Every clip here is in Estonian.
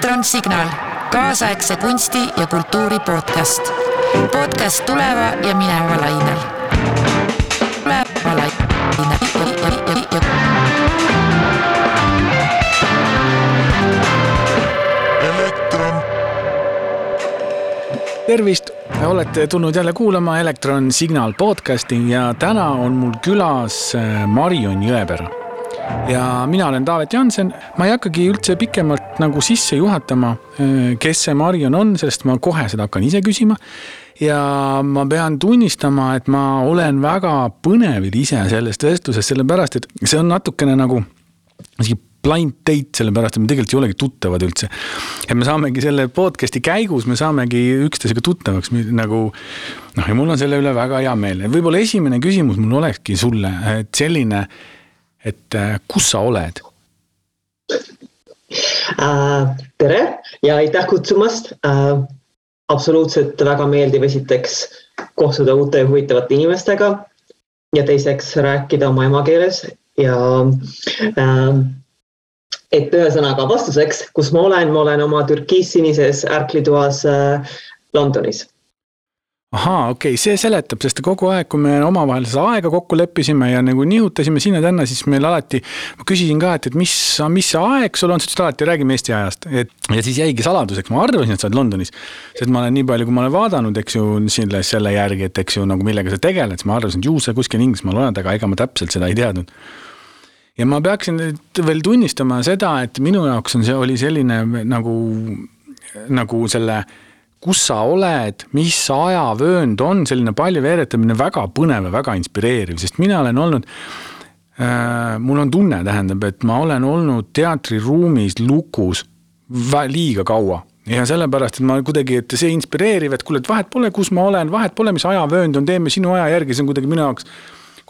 elektronsignaal, kaasaegse kunsti ja kultuuri podcast. podcast tuleva ja mineva lainel. tuleva lainel. elektron, tervist, olete tulnud jälle kuulama Elektron Signal podcasti ja täna on mul külas äh, Marion Jõepera. Ja mina olen Taavet Jansen, ma ei hakkagi üldse pikemalt nagu sisse juhatama, kes see Marion on, sest ma kohe seda hakkan ise küsima. ja ma pean tunnistama, et ma olen väga põnevil ise sellest vestlusest, sellepärast et see on natukene nagu isegi blind date, sellepärast et me tegelikult ei olegi tuttavad üldse. et me saamegi selle podcast'i käigus, me saamegi üksteisega tuttavaks nagu noh, ja mul on selle üle väga hea meel. võib-olla esimene küsimus mul olekski sulle, et selline, et äh, kus sa oled? äh,. tere ja aitäh kutsumast äh,. absoluutselt väga meeldiv esiteks kohtuda uute huvitavate inimestega ja teiseks rääkida oma emakeeles ja äh, et ühesõnaga vastuseks, kus ma olen, ma olen oma türkiissinises ärklitoas äh, Londonis ahaa, okei okay,, see seletab, sest kogu aeg, kui me omavahel seda aega kokku leppisime ja nagu nihutasime sinna-tänna, siis meil alati. ma küsisin ka, et, et mis, mis see aeg sul on, sa ütlesid alati räägime Eesti ajast, et ja siis jäigi saladuseks, ma arvasin, et sa oled Londonis. sest ma olen nii palju, kui ma olen vaadanud, eks ju, selle, selle järgi, et eks ju nagu millega sa tegeled, siis ma arvasin, et ju sa kuskil Inglismaal oled, aga ega ma täpselt seda ei teadnud ja ma peaksin nüüd veel tunnistama seda, et minu jaoks on see, oli selline nagu, nagu selle kus sa oled, mis ajavöönd on, selline palju veeretamine väga põnev ja väga inspireeriv, sest mina olen olnud äh,. mul on tunne, tähendab, et ma olen olnud teatriruumis lukus liiga kaua ja sellepärast, et ma kuidagi, et see inspireeriv, et kuule, et vahet pole, kus ma olen, vahet pole, mis ajavöönd on, teeme sinu aja järgi, see on kuidagi minu jaoks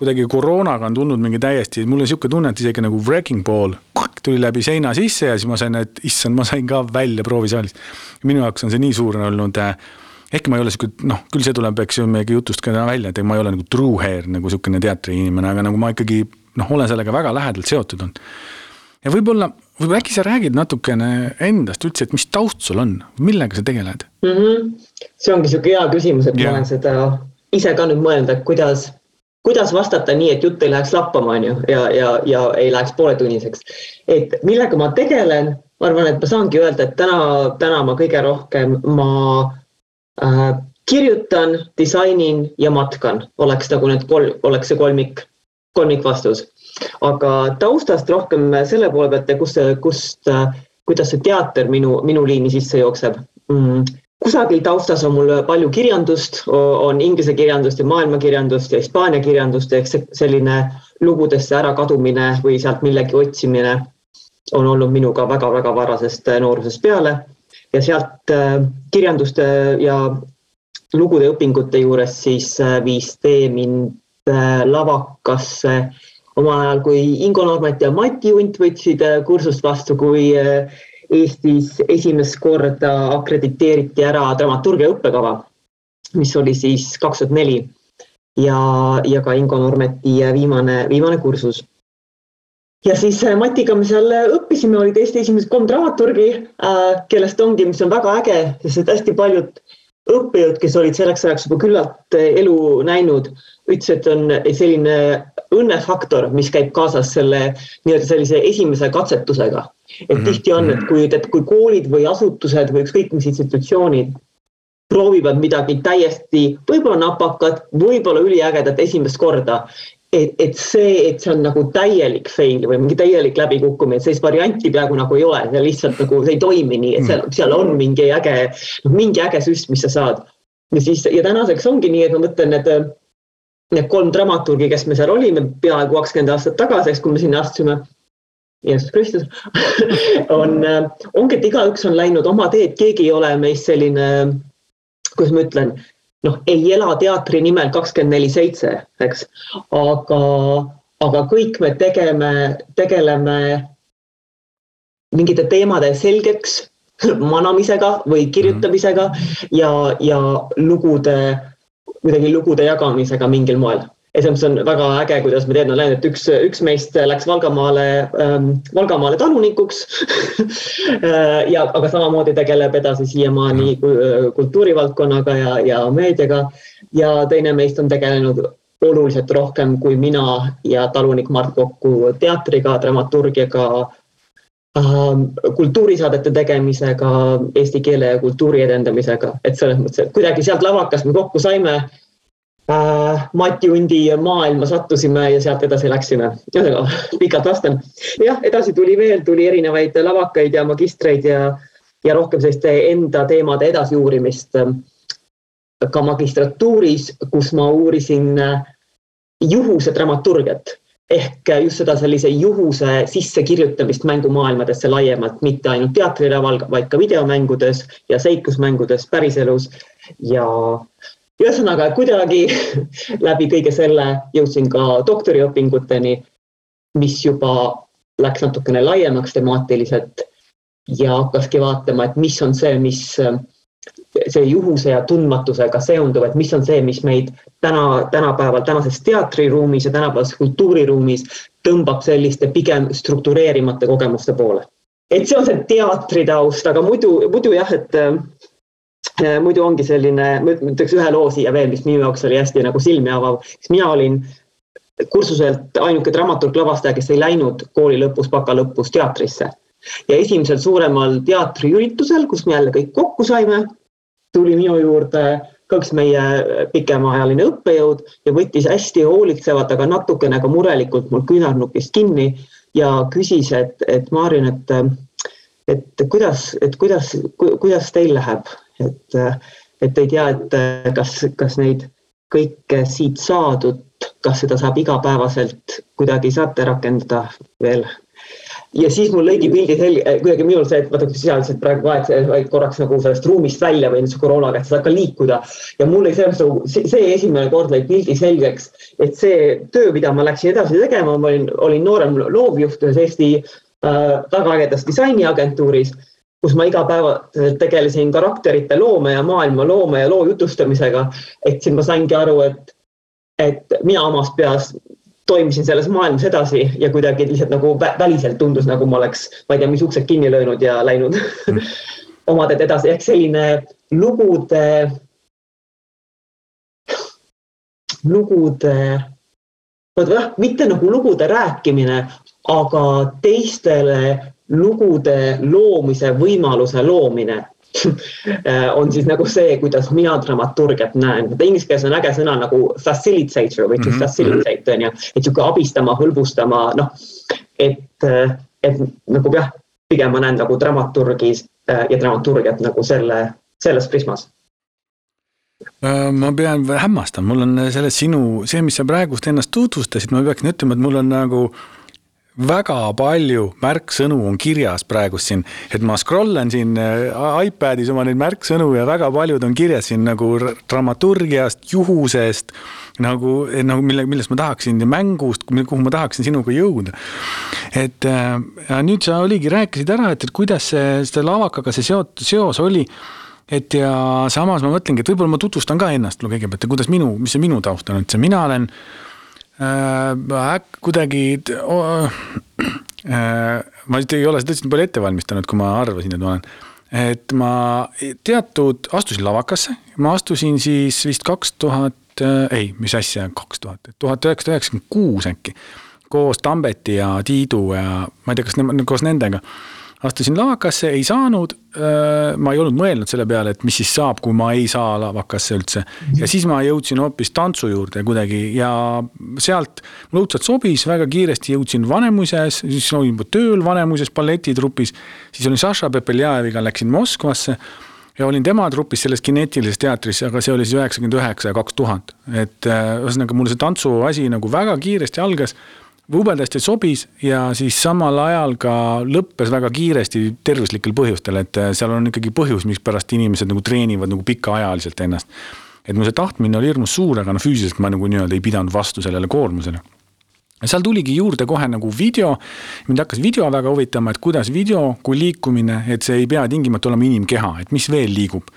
kuidagi koroonaga on tulnud mingi täiesti, mul on sihuke tunne, et isegi nagu wrecking ball tuli läbi seina sisse ja siis ma sain, et issand, ma sain ka välja proovisaalist. minu jaoks on see nii suur olnud äh, ehkki ma ei ole sihuke, noh, küll see tuleb, eks ju, meiegi jutust ka välja, et ma ei ole nagu true hair nagu sihukene teatriinimene, aga nagu ma ikkagi noh, olen sellega väga lähedalt seotud olnud. ja võib-olla, võib-olla äkki sa räägid natukene endast üldse, et mis taust sul on, millega sa tegeled? mm. -hmm. see ongi sihuke hea küsimus, et Jaa. ma olen seda ise ka nüüd mõelnud, et kuidas, kuidas vastata nii, et jutt ei läheks lappama, on ju, ja, ja, ja ei läheks pooletunniseks. et millega ma tegelen, ma arvan, et ma saangi öelda, et täna, täna ma kõige rohkem ma äh, kirjutan, disainin ja matkan, oleks nagu need kolm, oleks see kolmik, kolmikvastus. aga taustast rohkem selle poole pealt ja kust, kust, kuidas see teater minu, minu liini sisse jookseb mm kusagil taustas on mul palju kirjandust, on inglise kirjandust ja maailmakirjandust ja hispaania kirjandust, ehk selline lugudesse ärakadumine või sealt millegi otsimine on olnud minuga väga-väga varasest noorusest peale. Ja sealt äh, kirjanduste ja lugude õpingute juures siis äh, viis tee mind äh, lavakasse. Omal ajal, kui Ingo Normet ja Mati Unt võtsid äh, kursust vastu, kui äh, Eestis esimest korda akrediteeriti ära dramaturgia õppekava, mis oli siis kaks tuhat neli ja, ja ka Ingo Normeti viimane, viimane kursus. ja siis äh, Matiga me seal õppisime, olid Eesti esimesed kolm dramaturgi äh,, kellest ongi, mis on väga äge, sest hästi paljud õppejõud, kes olid selleks ajaks juba küllalt äh, elu näinud, ütlesid, et on selline õnnefaktor, mis käib kaasas selle nii-öelda sellise esimese katsetusega. et mm -hmm. tihti on, et kui, et kui koolid või asutused või ükskõik mis institutsioonid proovivad midagi täiesti võib-olla napakat, võib-olla üliägedat esimest korda. Et, et see, et see on nagu täielik fail või mingi täielik läbikukkumine, sellist varianti peaaegu nagu ei ole, see lihtsalt nagu see ei toimi nii, et seal, seal on mingi äge, noh mingi äge süst, mis sa saad. ja siis ja tänaseks ongi nii, et ma mõtlen, et need kolm dramaturgi, kes me seal olime peaaegu kakskümmend aastat tagasi, eks kui me sinna astusime. Jeesus Kristus on, ongi, et igaüks on läinud oma teed, keegi ei ole meist selline, kuidas ma ütlen, noh, ei ela teatri nimel kakskümmend neli seitse, eks, aga, aga kõik me tegeme, tegeleme mingite teemade selgeks manamisega või kirjutamisega ja, ja lugude kuidagi lugude jagamisega mingil moel. Mõttes on väga äge, kuidas me teed on läinud, et üks, üks meist läks Valgamaale ähm,, Valgamaale talunikuks. Ja, aga samamoodi tegeleb edasi siiamaani kultuurivaldkonnaga ja, ja meediaga. ja teine meist on tegelenud oluliselt rohkem kui mina ja talunik Mart Kokku teatriga, dramaturgiaga ähm,, kultuurisaadete tegemisega, eesti keele ja kultuuri edendamisega, et selles mõttes, et kuidagi sealt lavakast me kokku saime. äh, Mati Undi maailma sattusime ja sealt edasi läksime. ühesõnaga pikalt vastan. jah, edasi tuli veel, tuli erinevaid lavakaid ja magistreid ja, ja rohkem selliste enda teemade edasiuurimist. ka magistratuuris, kus ma uurisin äh, juhuse dramaturgiat ehk just seda sellise juhuse sissekirjutamist mängumaailmadesse laiemalt, mitte ainult teatrilaval, vaid ka videomängudes ja seiklusmängudes päriselus ja ühesõnaga kuidagi läbi kõige selle jõudsin ka doktoriõpinguteni, mis juba läks natukene laiemaks temaatiliselt ja hakkaski vaatama, et mis on see, mis see juhuse ja tundmatusega seonduv, et mis on see, mis meid täna, tänapäeval, tänases teatriruumis ja tänapäevases kultuuriruumis tõmbab selliste pigem struktureerimata kogemuste poole. et see on see teatritaust, aga muidu, muidu jah, et muidu ongi selline, ma ütleks ühe loo siia veel, mis minu jaoks oli hästi nagu silmi avav, siis mina olin kursuselt ainuke dramaturg lavastaja, kes ei läinud kooli lõpus, baka lõpus teatrisse. ja esimesel suuremal teatriüritusel, kus me jälle kõik kokku saime, tuli minu juurde ka üks meie pikemaajaline õppejõud ja võttis hästi hoolitsevalt, aga natukene ka murelikult mul küünarnukist kinni ja küsis, et, et Maarin, et, et kuidas, et kuidas, kuidas teil läheb et, et ei tea, et kas, kas neid kõike siit saadud, kas seda saab igapäevaselt kuidagi saate rakendada veel ja siis mul lõigi pildi selge, kuidagi minul see, et vaata, kui sa lihtsalt praegu aeg korraks nagu sellest ruumist välja või nüüd koroonaga, et sa saad ka liikuda. ja mul lõi selles nagu see, see esimene kord lõi pildi selgeks, et see töö, mida ma läksin edasi tegema, ma olin, olin noorem loovjuht ühes Eesti äh, väga ägedas disainiagentuuris kus ma igapäevaselt tegelesin karakterite loome ja maailma loome ja loo jutustamisega. et siis ma saingi aru, et, et mina omas peas toimisin selles maailmas edasi ja kuidagi lihtsalt nagu väliselt tundus, nagu ma oleks, ma ei tea, mis uksed kinni löönud ja läinud mm. oma teed edasi, ehk selline lugude, lugude, vot jah, mitte nagu lugude rääkimine, aga teistele lugude loomise võimaluse loomine on siis nagu see, kuidas mina dramaturgiat näen. Inglise keeles on äge sõna nagu facilitator või mm -hmm. facilitate on ju, et sihuke abistama, hõlbustama, noh, et, et nagu jah, pigem ma näen nagu dramaturgis ja dramaturgiat nagu selle, selles prismas äh, ma pean hämmastama, mul on selles sinu, see, mis sa praegust ennast tutvustasid, ma peaksin ütlema, et mul on nagu äh, väga palju märksõnu on kirjas praegust siin, et ma scroll en siin äh, iPadis oma neid märksõnu ja väga paljud on kirjas siin nagu dramaturgiast, juhusest. nagu, nagu mille, millest ma tahaksin, mängust, kuhu ma tahaksin sinuga jõuda. et äh, ja nüüd sa oligi, rääkisid ära, et, et kuidas see, selle lavakaga see seot-, seos oli et ja samas ma mõtlengi, et võib-olla ma tutvustan ka ennast kõigepealt ja kuidas minu, mis see minu taust on, et see mina olen äh, äh, kuidagi äh, ma vist ei ole seda tõesti palju ette valmistanud, kui ma arvasin, et ma olen. et ma teatud, astusin lavakasse, ma astusin siis vist kaks tuhat, äh, ei, mis asja, kaks tuhat, tuhat üheksasada üheksakümmend kuus äkki. koos Tambeti ja Tiidu ja ma ei tea, kas ne, koos nendega astusin lavakasse, ei saanud. ma ei olnud mõelnud selle peale, et mis siis saab, kui ma ei saa lavakasse üldse. ja siis ma jõudsin hoopis tantsu juurde kuidagi ja sealt mulle õudselt sobis, väga kiiresti jõudsin Vanemuises, siis olin juba tööl Vanemuises balletitrupis. siis olin Saša Pepeljajeviga, läksin Moskvasse ja olin tema trupis selles kineetilises teatris, aga see oli siis üheksakümmend üheksa ja kaks tuhat. et ühesõnaga mulle see tantsuasi nagu väga kiiresti algas jubedasti sobis ja siis samal ajal ka lõppes väga kiiresti tervislikel põhjustel, et äh, seal on ikkagi põhjus, mispärast inimesed nagu treenivad nagu pikaajaliselt ennast. et mu see tahtmine oli hirmus suur, aga noh, füüsiliselt ma nagu nii-öelda ei pidanud vastu sellele koormusele ja seal tuligi juurde kohe nagu video, mind hakkas video väga huvitama, et kuidas video kui liikumine, et see ei pea tingimata olema inimkeha, et mis veel liigub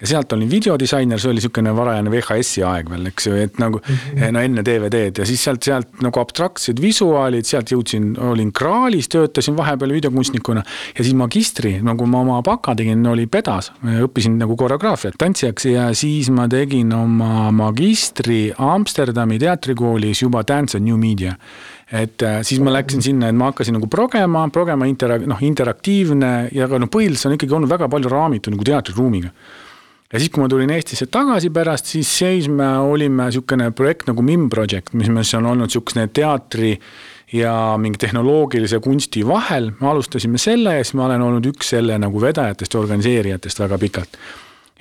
ja sealt olin videodisainer, see oli niisugune varajane VHS-i aeg veel, eks ju, et nagu mm -hmm. no enne DVD-d ja siis sealt, sealt nagu abstraktsed visuaalid, sealt jõudsin, olin Kraalis, töötasin vahepeal videokunstnikuna. ja siis magistri, nagu ma oma baka tegin, oli pedas, õppisin nagu koreograafiat tantsijaks ja siis ma tegin oma magistri Amsterdami teatrikoolis juba Dance and New Media. Et äh, siis ma läksin sinna, et ma hakkasin nagu progema, progema intera-, noh, interaktiivne. Ja ka noh, põhiliselt on ikkagi olnud väga palju raamitud nagu teatriruumiga ja siis, kui ma tulin Eestisse tagasi pärast, siis siis me olime niisugune projekt nagu MIM Project, mis, mis on olnud niisugune teatri ja mingi tehnoloogilise kunsti vahel, me alustasime selle ja siis ma olen olnud üks selle nagu vedajatest ja organiseerijatest väga pikalt.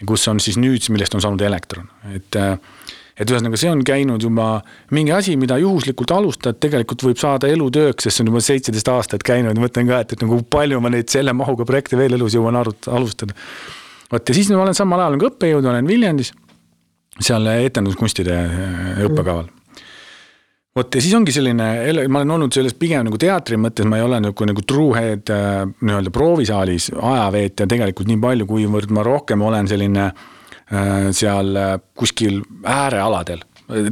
kus on siis nüüd, millest on saanud Elektron, et et ühesõnaga, see on käinud juba mingi asi, mida juhuslikult alustad, tegelikult võib saada elutööks, sest see on juba seitseteist aastat käinud, mõtlen ka, et, et nagu palju ma neid selle mahuga projekte veel elus jõuan arut-, alustada vot ja siis ma olen samal ajal ka õppejõud, olen Viljandis, seal etenduskunstide äh, õppekaval. Vot ja siis ongi selline, ma olen olnud selles pigem nagu teatri mõttes, ma ei ole nagu, nagu truehead äh, nii-öelda proovisaalis ajaveetja tegelikult nii palju, kuivõrd ma rohkem olen selline äh, seal kuskil äärealadel.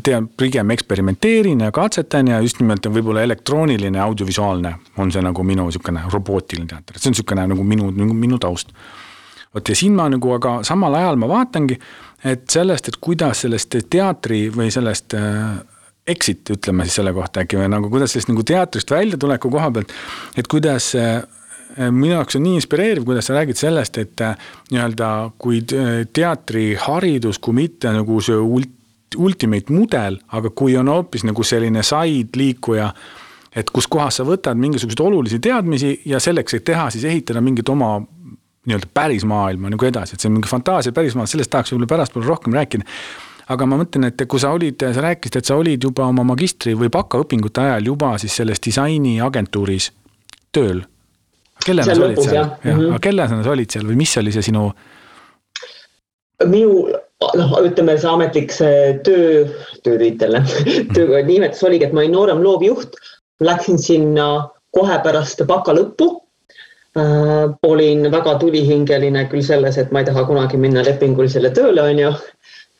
tean, pigem eksperimenteerin ja katsetan ja just nimelt võib-olla elektrooniline, audiovisuaalne on see nagu minu niisugune robootiline teater, see on niisugune nagu minu, minu, minu taust vot ja siin ma nagu, aga samal ajal ma vaatangi, et sellest, et kuidas sellest teatri või sellest äh, exit, ütleme siis selle kohta äkki või nagu kuidas sellest nagu teatrist väljatuleku koha pealt, et kuidas äh, minu jaoks on nii inspireeriv, kuidas sa räägid sellest, et äh, nii-öelda kui teatriharidus, kui mitte nagu see ult-, ultimate mudel, aga kui on hoopis nagu selline side liikuja, et kuskohast sa võtad mingisuguseid olulisi teadmisi ja selleks, et teha, siis ehitada mingit oma nii-öelda päris maailma nagu edasi, et see on mingi fantaasia pärismaal, sellest tahaks võib-olla pärastpoole rohkem rääkida. aga ma mõtlen, et kui sa olid, sa rääkisid, et sa olid juba oma magistri või bakaõpingute ajal juba siis selles disainiagentuuris tööl. kellena sa olid seal? jah, mhm. aga kellena sa olid seal või mis oli see sinu? minu noh, ütleme see ametlik see töö, töötiitel, töö nimetus oligi, et ma olin noorem loovjuht. Läksin sinna kohe pärast baka lõppu. Olin väga tulihingeline küll selles, et ma ei taha kunagi minna lepingulisele tööle, on ju.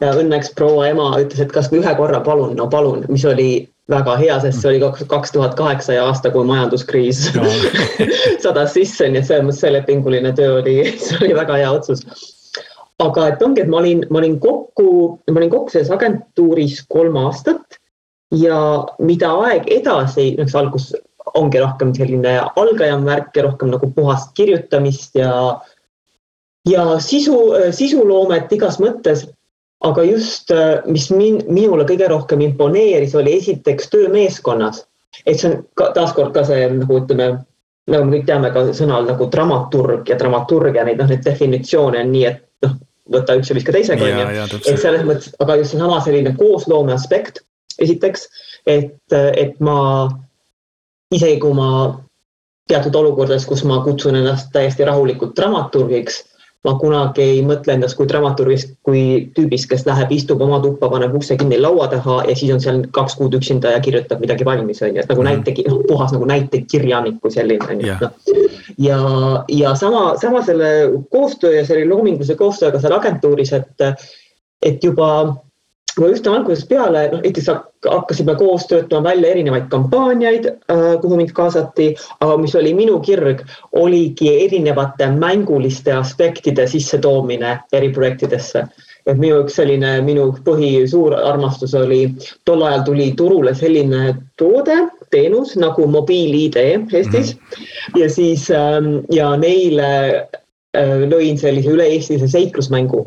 ja õnneks proua ema ütles, et kasvõi ühe korra palun, no palun, mis oli väga hea, sest see oli kaks tuhat kaheksa aasta, kui majanduskriis no. sadas sisse, nii et selles mõttes see lepinguline töö oli, see oli väga hea otsus aga et ongi, et ma olin, ma olin kokku, ma olin kokku selles agentuuris kolm aastat ja mida aeg edasi, noh, see algus ongi rohkem selline algajam värk ja rohkem nagu puhast kirjutamist ja, ja sisu, sisuloomet igas mõttes. aga just, mis min, minule kõige rohkem imponeeris, oli esiteks töö meeskonnas. et see on ka, taaskord ka see nagu ütleme, nagu me kõik teame ka sõnal nagu dramaturg ja dramaturgia, neid noh, neid definitsioone on nii, et noh, võta üks ja viska teisega onju. et selles mõttes, aga just seesama selline koosloome aspekt, esiteks, et, et ma isegi kui ma teatud olukordades, kus ma kutsun ennast täiesti rahulikult dramaturgiks, ma kunagi ei mõtle endast kui dramaturgist, kui tüübist, kes läheb, istub oma tuppa, paneb ukse kinni laua taha ja siis on seal kaks kuud üksinda ja kirjutab midagi valmis, on ju, et nagu mm. näite, noh, puhas nagu näitekirjaniku selline, on ju. Ja, ja sama, sama selle koostöö ja selle loomingulise koostööga seal agentuuris, et, et juba juba üsna algusest peale, noh näiteks hakkasime koos töötama välja erinevaid kampaaniaid, äh, kuhu mind kaasati, aga mis oli minu kirg, oligi erinevate mänguliste aspektide sissetoomine eriprojektidesse. et minu üks selline, minu põhi suur armastus oli, tol ajal tuli turule selline toode, teenus nagu mobiil-ID Eestis mm -hmm. ja siis ähm, ja neile äh, lõin sellise üle-eestilise seiklusmängu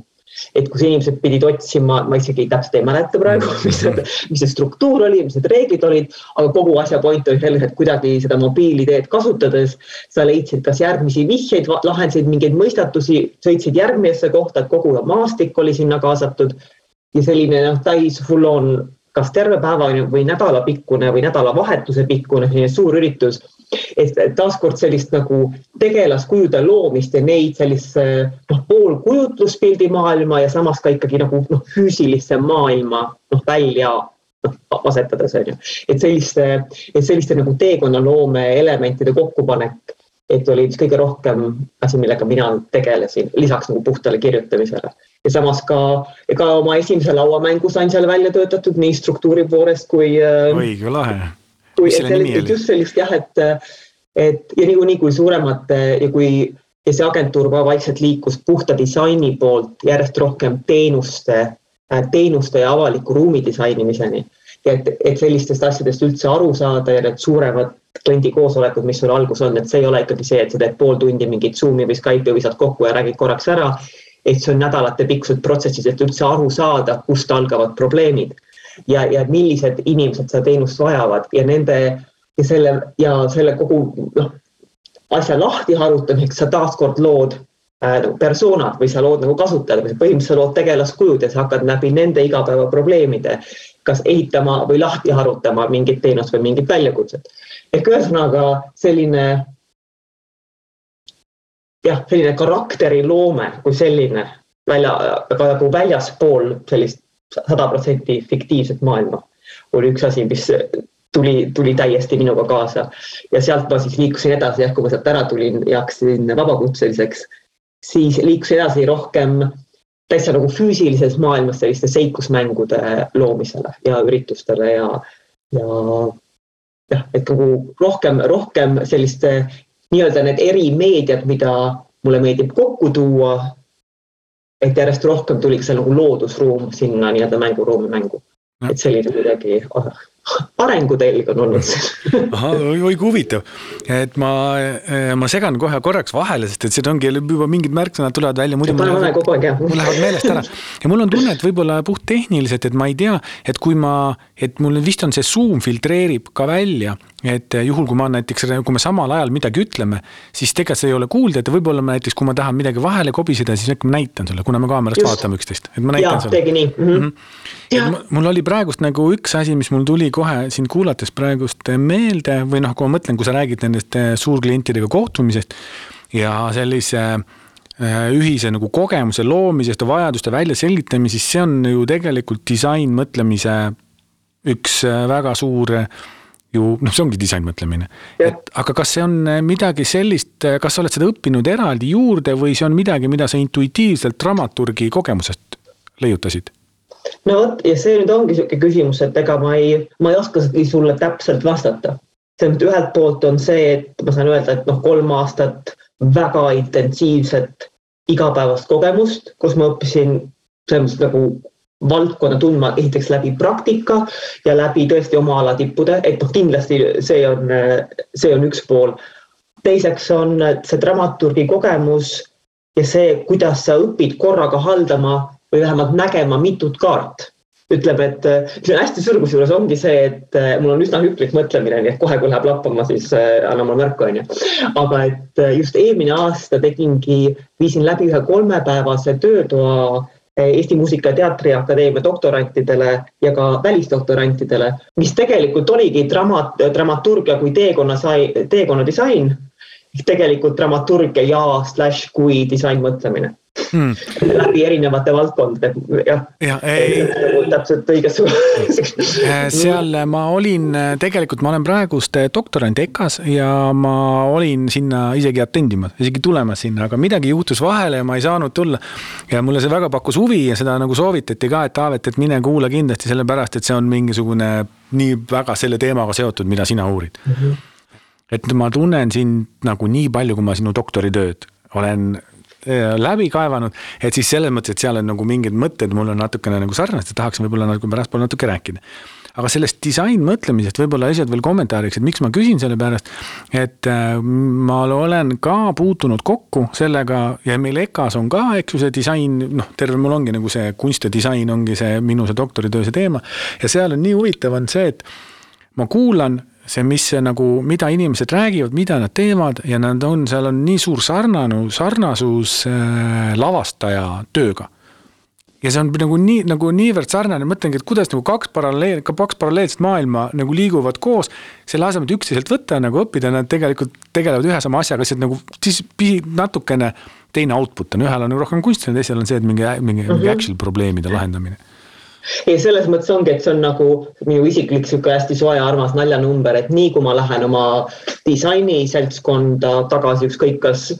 et kus inimesed pidid otsima, ma isegi täpselt ei mäleta praegu, mis see, mis see struktuur oli, mis need reeglid olid, aga kogu asja point oli selles, et kuidagi seda mobiilideed kasutades sa leidsid kas järgmisi vihjeid, lahendasid mingeid mõistatusi, sõitsid järgmisesse kohta, kogu maastik oli sinna kaasatud. ja selline noh, täis full on kas terve päeva või nädalapikkune või nädalavahetuse pikkune selline suur üritus et taaskord sellist nagu tegelaskujude loomist ja neid sellise noh, pool kujutluspildi maailma ja samas ka ikkagi nagu noh, füüsilisse maailma noh, välja noh, asetades on ju. et selliste, et selliste nagu teekonnaloome elementide kokkupanek, et oli kõige rohkem asi, millega mina tegelesin, lisaks nagu puhtale kirjutamisele ja samas ka, ka oma esimese lauamängu sain seal välja töötatud nii struktuuri poolest kui. oi, kui lahe. kui, et just sellist jah, et, et ja niikuinii, kui suuremate ja kui ja see agentuur ka vaikselt liikus puhta disaini poolt järjest rohkem teenuste, teenuste ja avaliku ruumi disainimiseni. et, et sellistest asjadest üldse aru saada ja need suuremad tundi koosolekud, mis sul algus on, et see ei ole ikkagi see, et sa teed pool tundi mingit Zoomi või Skype'i visad kokku ja räägid korraks ära. Et see on nädalatepikkused protsessid, et üldse aru saada, kust algavad probleemid ja, ja millised inimesed seda teenust vajavad ja nende ja selle ja selle kogu noh, asja lahti harutamiseks sa taaskord lood äh, nagu personad või sa lood nagu kasutajad või põhimõtteliselt sa lood tegelaskujud ja sa hakkad läbi nende igapäevaprobleemide kas ehitama või lahti harutama mingit teenust või mingit väljakutset. Ehk ühesõnaga selline jah, selline karakteriloome kui selline välja, aga nagu väljaspool sellist sada protsenti fiktiivset maailma oli üks asi, mis tuli, tuli täiesti minuga kaasa. Ja sealt ma siis liikusin edasi, jah, kui ma sealt ära tulin ja hakkasin vabakutseliseks, siis liikusin edasi rohkem täitsa nagu füüsilises maailmas selliste seiklusmängude loomisele ja üritustele ja, ja jah, et nagu rohkem, rohkem sellist nii-öelda need erimeediad, mida mulle meeldib kokku tuua. et järjest rohkem tuli seal nagu loodusruum sinna nii-öelda mänguruumi mängu. et selline kuidagi arengutelg on olnud ahah, oi kui huvitav, et ma, ma segan kohe korraks vahele, sest et siin ongi juba mingid märksõnad tulevad välja, muidu mul lähevad, mul lähevad meelest ära. ja mul on tunne, et võib-olla puhttehniliselt, et ma ei tea, et kui ma, et mul vist on see Zoom filtreerib ka välja et juhul, kui ma näiteks, kui me samal ajal midagi ütleme, siis tegelikult see ei ole kuulda, et võib-olla ma näiteks, kui ma tahan midagi vahele kobiseda, siis äkki ma näitan sulle, kuna me kaamerast Just. vaatame üksteist, et ma näitan ja, sulle. tegi nii mm. -hmm. Mm -hmm. mul oli praegust nagu üks asi, mis mul tuli kohe sind kuulates praegust meelde või noh, kui ma mõtlen, kui sa räägid nendest eh, suurklientidega kohtumisest ja sellise eh, ühise nagu kogemuse loomisest ja vajaduste väljaselgitamisest, see on ju tegelikult disainmõtlemise üks eh, väga suur ju noh, see ongi disainmõtlemine. et aga kas see on midagi sellist, kas sa oled seda õppinud eraldi juurde või see on midagi, mida sa intuitiivselt dramaturgi kogemusest leiutasid? No vot ja see nüüd ongi niisugune küsimus, et ega ma ei, ma ei oskagi sulle täpselt vastata. selles mõttes ühelt poolt on see, et ma saan öelda, et noh, kolm aastat väga intensiivset igapäevast kogemust, kus ma õppisin selles mõttes nagu valdkonna tundma esiteks läbi praktika ja läbi tõesti oma ala tippude, et noh, kindlasti see on, see on üks pool. teiseks on see dramaturgi kogemus ja see, kuidas sa õpid korraga haldama või vähemalt nägema mitut kaart. ütleme, et mis on hästi sõrmus juures ongi see, et mul on üsna hüplik mõtlemine, nii et kohe, kui läheb lappama, siis anna mulle märku, onju. aga et just eelmine aasta tegingi, viisin läbi ühe kolmepäevase töötoa Eesti Muusika- ja Teatriakadeemia doktorantidele ja ka välisdoktorantidele, mis tegelikult oligi dramat, dramaturgia kui teekonna sai, teekonna disain. tegelikult dramaturgia ja slaš kui disainmõtlemine hmm. läbi erinevate valdkondade, jah ja,. täpselt õiges äh, seal ma olin, tegelikult ma olen praegust doktorant EKA-s ja ma olin sinna isegi atendimas, isegi tulemas sinna, aga midagi juhtus vahele ja ma ei saanud tulla. ja mulle see väga pakkus huvi ja seda nagu soovitati ka, et Taavet, et mine kuula kindlasti sellepärast, et see on mingisugune nii väga selle teemaga seotud, mida sina uurid mm. -hmm et ma tunnen sind nagu nii palju, kui ma sinu doktoritööd olen läbi kaevanud, et siis selles mõttes, et seal on nagu mingid mõtted mul on natukene nagu sarnased, tahaksin võib-olla nagu pärastpool natuke rääkida. Aga sellest disainmõtlemisest võib-olla lihtsalt veel kommentaariks, et miks ma küsin selle pärast, et äh, ma olen ka puutunud kokku sellega ja meil EKA-s on ka, eks ju, see disain, noh, terve mul ongi nagu see kunst ja disain ongi see minu see doktoritöö see teema. Ja seal on nii huvitav on see, et ma kuulan see, mis see nagu, mida inimesed räägivad, mida nad teevad ja nad on, seal on nii suur sarnanu, sarnasus äh, lavastaja tööga. ja see on nagu nii, nagu niivõrd sarnane, mõtlengi, et kuidas nagu kaks paralleel, kaks paralleelset maailma nagu liiguvad koos. selle asemel, et üksteiselt võtta nagu õppida, nad tegelikult tegelevad ühe sama asjaga, lihtsalt nagu siis natukene teine output on, ühel on nagu rohkem kunstiline, teisel on see, et mingi, mingi -hmm. mingi actual probleemide lahendamine ei, selles mõttes ongi, et see on nagu minu isiklik sihuke hästi soe ja armas naljanumber, et nii kui ma lähen oma disainiseltskonda tagasi, ükskõik kas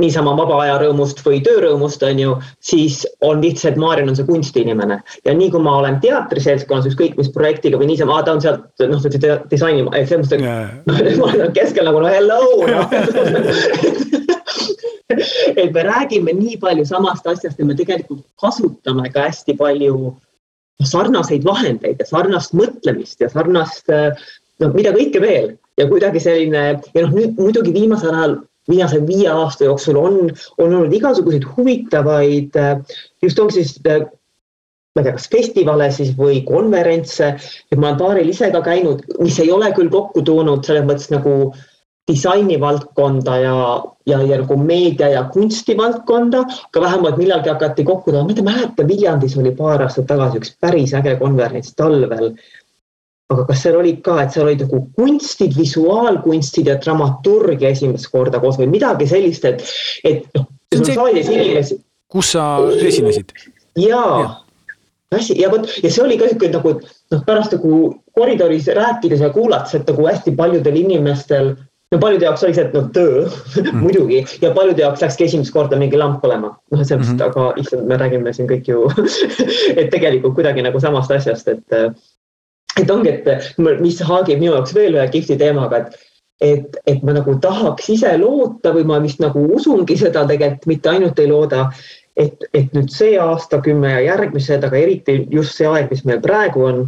niisama vaba aja rõõmust või töörõõmust, on ju, siis on lihtsalt, Maarjan on see kunstiinimene ja nii kui ma olen teatriseltskonnas ükskõik mis projektiga või niisama, ta on sealt noh, disaini, selles mõttes, et yeah. ma olen keskel nagu no hello no. et me räägime nii palju samast asjast ja me tegelikult kasutame ka hästi palju sarnaseid vahendeid ja sarnast mõtlemist ja sarnast noh, mida kõike veel. Ja kuidagi selline ja noh, nüüd muidugi viimasel ajal viimase viie aasta jooksul on, on olnud igasuguseid huvitavaid, just ongi siis ma ei tea, kas festivale siis või konverentse, et ma olen paaril ise ka käinud, mis ei ole küll kokku toonud selles mõttes nagu disainivaldkonda ja, ja, ja nagu meedia ja kunstivaldkonda, aga vähemalt millalgi hakati kokku tooma, ma ei mäleta, Viljandis oli paar aastat tagasi üks päris äge konverents talvel aga kas seal olid ka, et seal olid nagu kunstid, visuaalkunstid ja dramaturgia esimest korda koos või midagi sellist, et, et noh, sul on saalis inimesi. kus sa esinesid? jaa ja hästi ja vot ja see oli ka sihuke nagu noh, pärast nagu koridoris rääkides ja kuulates, et nagu hästi paljudel inimestel, no paljude jaoks oli see, et noh, töö mm. muidugi ja paljude jaoks läkski esimest korda mingi lamp põlema. noh, selles mõttes mm, -hmm. aga issand, me räägime siin kõik ju et tegelikult kuidagi nagu samast asjast, et et ongi, et mis haagib minu jaoks veel ühe kihvti teemaga, et et, et ma nagu tahaks ise loota või ma vist nagu usungi seda tegelikult, mitte ainult ei looda, et, et nüüd see aastakümme ja järgmised, aga eriti just see aeg, mis meil praegu on,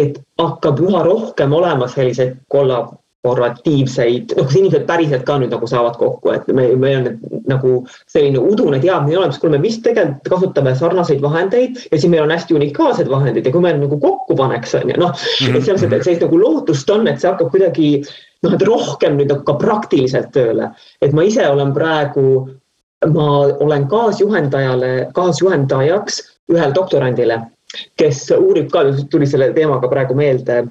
et hakkab üha rohkem olema selliseid kolla, korratiivseid, noh, kas inimesed päriselt ka nüüd nagu saavad kokku, et me, meil on nagu selline udune teadmine olemas, kuule, me vist tegelikult kasutame sarnaseid vahendeid ja siis meil on hästi unikaalsed vahendid ja kui me nagu kokku paneks, on ju, noh, et selles mõttes, et sellist nagu lootust on, et see hakkab kuidagi noh, et rohkem nüüd nagu ka praktiliselt tööle, et ma ise olen praegu, ma olen kaasjuhendajale, kaasjuhendajaks ühele doktorandile, kes uurib ka, tuli selle teemaga praegu meelde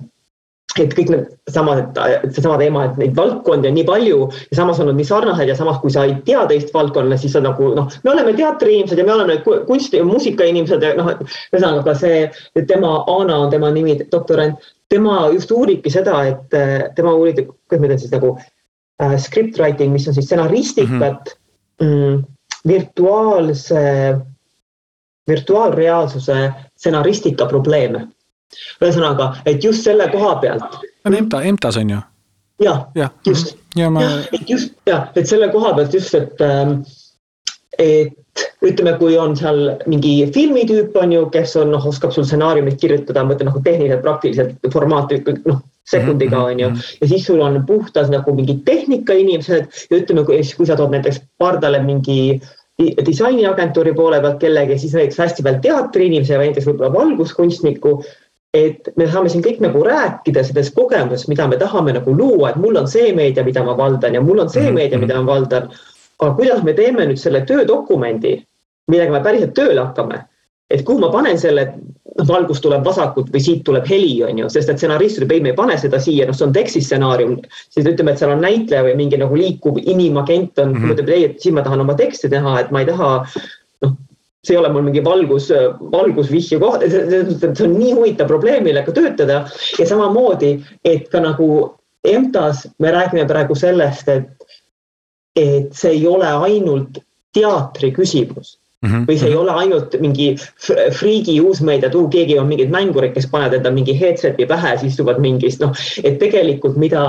et kõik need samad, seesama teema, et neid valdkondi on nii palju ja samas on nad nii sarnased ja samas, kui sa ei tea teist valdkonna, siis on nagu noh, me oleme teatriinimesed ja me oleme kunsti ja muusikainimesed ja noh, ühesõnaga see, tema, Ana on tema nimi, doktorant, tema just uuribki seda, et tema uurib, kuidas ma ütlen siis nagu äh, script writing, mis on siis stsenaristikat mm -hmm. mm, virtuaalse, virtuaalreaalsuse stsenaristika probleeme ühesõnaga, et just selle koha pealt. on EMTA, EMTA-s on ju? jah ja., just. ja ma. et just jah, et selle koha pealt just, et, ähm, et ütleme, kui on seal mingi filmitüüp on ju, kes on noh, oskab sul stsenaariumit kirjutada, ma ütlen nagu tehniliselt, praktiliselt formaati noh, sekundiga mhm, on ju. Mhm. ja siis sul on puhtas nagu mingid tehnikainimesed ja ütleme, kui, kui sa tood näiteks pardale mingi disainiagentuuri poole pealt kellegi, siis näiteks hästi veel teatriinimese või näiteks võib-olla valguskunstniku et me saame siin kõik nagu rääkida sellest kogemusest, mida me tahame nagu luua, et mul on see meedia, mida ma valdan ja mul on see mhm, meedia, mida mhm. ma valdan. aga kuidas me teeme nüüd selle töödokumendi, millega me päriselt tööle hakkame, et kuhu ma panen selle, noh, valgus tuleb vasakult või siit tuleb heli, on ju, sest et stsenarist ütleb, ei, me ei pane seda siia, noh, see on tekstistsenaarium. siis ütleme, et seal on näitleja või mingi nagu liikuv inimagent on mm, -hmm. ütleb, ei, et siin ma tahan oma teksti teha, et ma ei taha see ei ole mul mingi valgus, valgusvihje koht, see on nii huvitav probleem, millega töötada ja samamoodi, et ka nagu EMTA-s me räägime praegu sellest, et, et see ei ole ainult teatri küsimus Mm -hmm. või see ei mhm. ole ainult mingi friigi uusmeedia, et uh, keegi on mingid mängurid, kes panevad enda mingi headset'i pähe, siis istuvad mingis noh, et tegelikult mida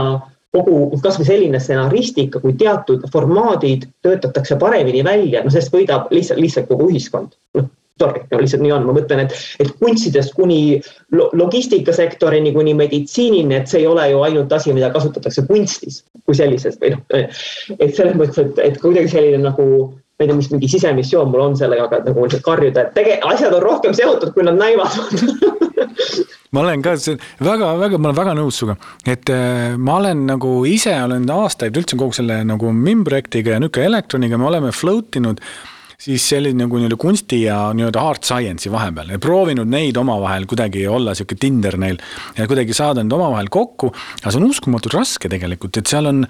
kogu kasvõi selline stsenaristika, kui teatud formaadid töötatakse paremini välja, no sellest võidab lihtsalt, lihtsalt kogu ühiskond. noh, sorry, no lihtsalt nii on, ma mõtlen, et, et kunstidest kuni logistikasektorini, kuni meditsiinini, et see ei ole ju ainult asi, mida kasutatakse kunstis kui sellises või noh, et selles mõttes, et, et kuidagi selline nagu ma ei tea, mis mingi sisemissioon mul on sellega, aga nagu lihtsalt karjuda, et tege-, asjad on rohkem seotud, kui nad näivad ma olen ka väga-väga, ma olen väga nõus sinuga, et äh, ma olen nagu ise olen aastaid üldse kogu selle nagu MIM projektiga ja nüüd ka Electroniga me oleme float inud siis selline nagu nii-öelda kunsti ja nii-öelda hard science'i vahepeal ja proovinud neid omavahel kuidagi olla sihuke Tinder neil ja kuidagi saada need omavahel kokku. aga see on uskumatult raske tegelikult, et seal on,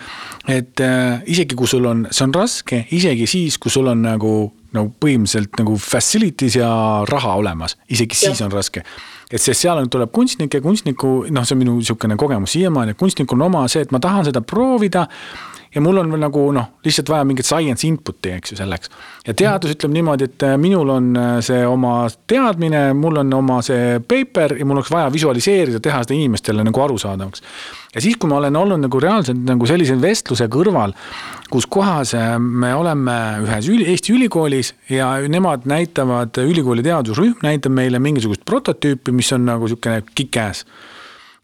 et äh, isegi kui sul on, see on raske isegi siis, kui sul on nagu, nagu põhimõtteliselt nagu facilities ja raha olemas, isegi siis ja. on raske et sest seal on, tuleb kunstnik ja kunstniku, noh, see on minu niisugune kogemus siiamaani, et kunstnikul on oma see, et ma tahan seda proovida ja mul on nagu noh, lihtsalt vaja mingit science input'i, eks ju, selleks. ja teadus ütleb niimoodi, et äh, minul on äh, see oma teadmine, mul on oma see paper ja mul oleks vaja visualiseerida, teha seda inimestele nagu arusaadavaks. Ja siis, kui ma olen olnud nagu reaalselt nagu sellise vestluse kõrval, kus kohas äh, me oleme ühes üli, Eesti ülikoolis ja nemad näitavad, ülikooli teadusrühm näitab meile mingisugust prototüüpi, mis on nagu sihukene kick-ass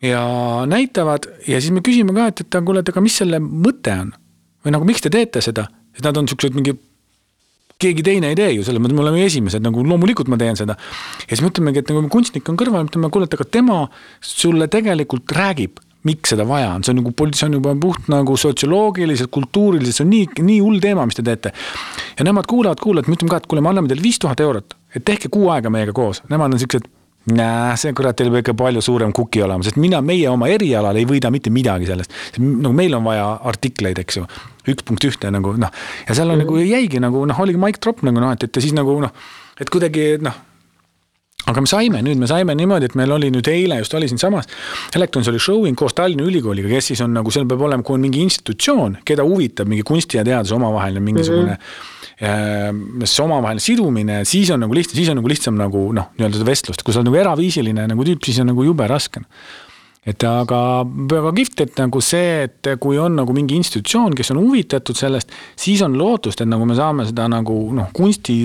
ja näitavad ja siis me küsime ka, et, et kuule, et aga mis selle mõte on? või nagu, miks te teete seda, et nad on siuksed mingi keegi teine ei tee ju, selles mõttes me oleme esimesed, nagu loomulikult ma teen seda. ja siis me ütlemegi, et nagu kunstnik on kõrval, ütleme, kuule, et aga tema sulle tegelikult räägib, miks seda vaja on, see on nagu, see on juba puht nagu sotsioloogiliselt, kultuuriliselt, see on nii, nii hull teema, mis te teete. ja nemad kuulavad, kuulavad, me ütleme ka, et kuule, me anname teile viis tuhat eurot, et tehke kuu aega meiega koos, nemad on siuksed Nää, see kurat, teil peab ikka palju suurem kuki olema, sest mina, meie oma erialal ei võida mitte midagi sellest. nagu meil on vaja artikleid, eks ju, üks punkt ühte nagu noh, ja seal on mm nagu jäigi nagu noh, oligi mic drop nagu noh, et, et ja siis nagu noh, et kuidagi noh aga me saime, nüüd me saime niimoodi, et meil oli nüüd eile just oli siinsamas, Electrons oli showing koos Tallinna Ülikooliga, kes siis on nagu, seal peab olema, kui on mingi institutsioon, keda huvitab mingi kunsti ja teaduse omavaheline mingisugune mm -hmm Ehm, see omavaheline sidumine, siis on nagu lihtne, siis on nagu lihtsam nagu noh, nii-öelda seda vestlust, kui sa oled nagu eraviisiline nagu tüüp, siis on nagu jube raske et aga väga kihvt, et nagu see, et kui on nagu mingi institutsioon, kes on huvitatud sellest, siis on lootust, et nagu me saame seda nagu noh, kunsti,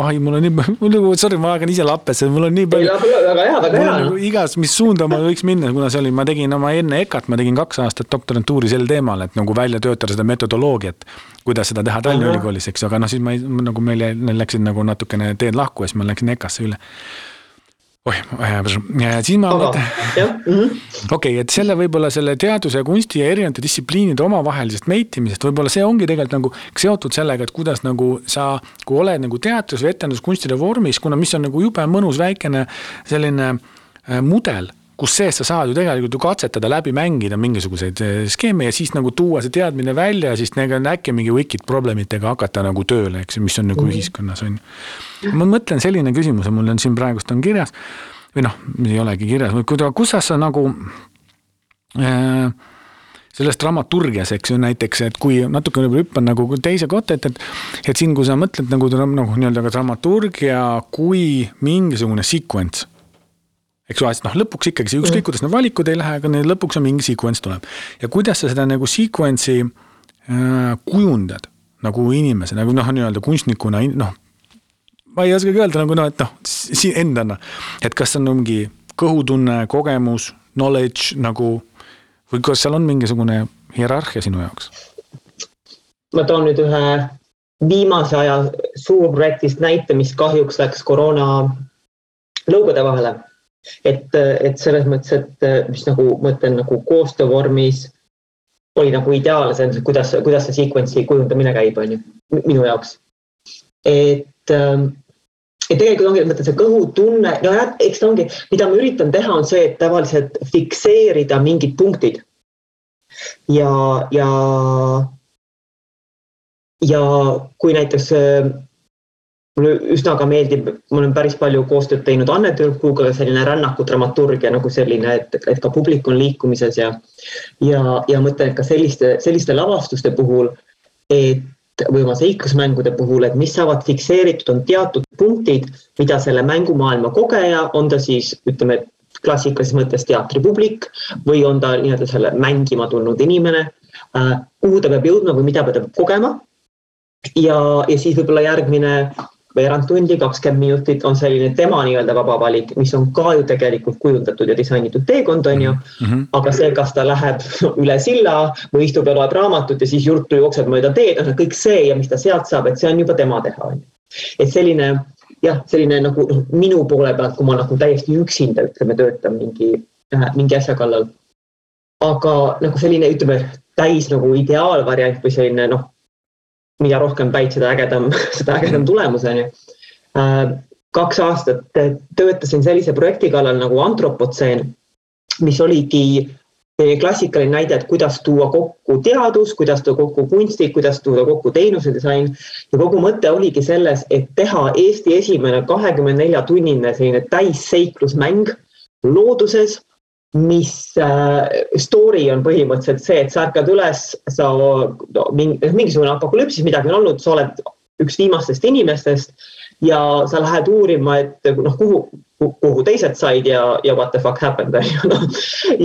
ai, mul on nii, nagu, sorry, ma ajan ise lappesse, mul on nii palju. väga hea, väga hea. Igas, mis suunda ma võiks minna, kuna see oli, ma tegin oma enne EKA-t, ma tegin kaks aastat doktorantuuri sel teemal, et nagu välja töötada seda metodoloogiat kuidas seda teha Tallinna Ülikoolis, eks aga noh, siis ma ei, nagu meil jäi, läksid nagu natukene teed lahku ja siis ma läksin EKA-sse üle oih, siis ma mõtlen, mhm. okei, et selle võib-olla selle teaduse ja kunsti ja erinevate distsipliinide omavahelisest meitimisest, võib-olla see ongi tegelikult nagu seotud sellega, et kuidas nagu sa, kui oled nagu teatrus või etenduskunstide vormis, kuna mis on nagu jube mõnus väikene selline äh, mudel kus sees sa saad ju tegelikult ju katsetada läbi mängida mingisuguseid eh, skeeme ja siis nagu tuua see teadmine välja ja siis nagu äkki mingi wicked problemitega hakata nagu tööle, eks ju, mis on nagu mm. ühiskonnas on ju. ma mõtlen, selline küsimus on mul on siin praegust on kirjas või noh, ei olegi kirjas, kuidas, sa nagu äh, selles dramaturgias, eks ju, näiteks, et kui natuke võib-olla hüppan nagu teise kohta, et, et, et siin, kui sa mõtled nagu nagu nii-öelda ka dramaturgia kui mingisugune sequence eks ole, sest noh, lõpuks ikkagi see ükskõik, kuidas need valikud ei lähe, aga neil lõpuks on mingi sequence tuleb. ja kuidas sa seda nagu sequence'i äh, kujundad nagu inimese, nagu noh, nii-öelda kunstnikuna, noh. ma ei oskagi öelda nagu noh, et noh, endana, et kas on mingi kõhutunne, kogemus, knowledge nagu või kas seal on mingisugune hierarhia sinu jaoks? ma toon nüüd ühe viimase aja suurprojektist näite, mis kahjuks läks koroona lõugude vahele et, et selles mõttes, et mis nagu ma ütlen nagu koostöövormis oli nagu ideaalne selles kuidas, kuidas see sequence'i kujundamine käib, on ju, minu jaoks. et, ähm, et tegelikult ongi, ma ütlen, see kõhutunne, no jah, eks ta ongi, mida ma üritan teha, on see, et tavaliselt fikseerida mingid punktid. ja, ja, ja kui näiteks mulle üsna ka meeldib, ma olen päris palju koostööd teinud Anne Türkuga, selline rännaku dramaturgia nagu selline, et, et ka publik on liikumises ja ja, ja mõtlen, et ka selliste, selliste lavastuste puhul, et või oma seiklusmängude puhul, et mis saavad fikseeritud, on teatud punktid, mida selle mängumaailma kogeja, on ta siis ütleme, klassikalises mõttes teatripublik või on ta nii-öelda selle mängima tulnud inimene äh,, kuhu ta peab jõudma või mida ta peab kogema. ja, ja siis võib-olla järgmine veerand tundi, kakskümmend minutit on selline tema nii-öelda vaba valik, mis on ka ju tegelikult kujundatud ja disainitud teekond, on ju mm. -hmm. aga see, kas ta läheb üle silla või istub ja loeb raamatut ja siis juttu jookseb mööda teed, noh kõik see ja mis ta sealt saab, et see on juba tema teha, on ju. et selline jah, selline nagu noh, minu poole pealt, kui ma nagu täiesti üksinda ütleme, töötan mingi, äh, mingi asja kallal. aga nagu selline, ütleme täis nagu ideaalvariant või selline noh mida rohkem päid, seda ägedam, seda ägedam tulemus on ju. Äh, kaks aastat töötasin sellise projekti kallal nagu antropotseen, mis oligi klassikaline näide, et kuidas tuua kokku teadus, kuidas tuua kokku kunsti, kuidas tuua kokku teenusedisain. ja kogu mõte oligi selles, et teha Eesti esimene kahekümne nelja tunnine selline täisseiklusmäng looduses mis äh, story on põhimõtteliselt see, et sa ärkad üles, sa no, mingisugune apokalüpsis, midagi on olnud, sa oled üks viimastest inimestest ja sa lähed uurima, et noh, kuhu, kuhu teised said ja, ja what the fuck happened on ju noh.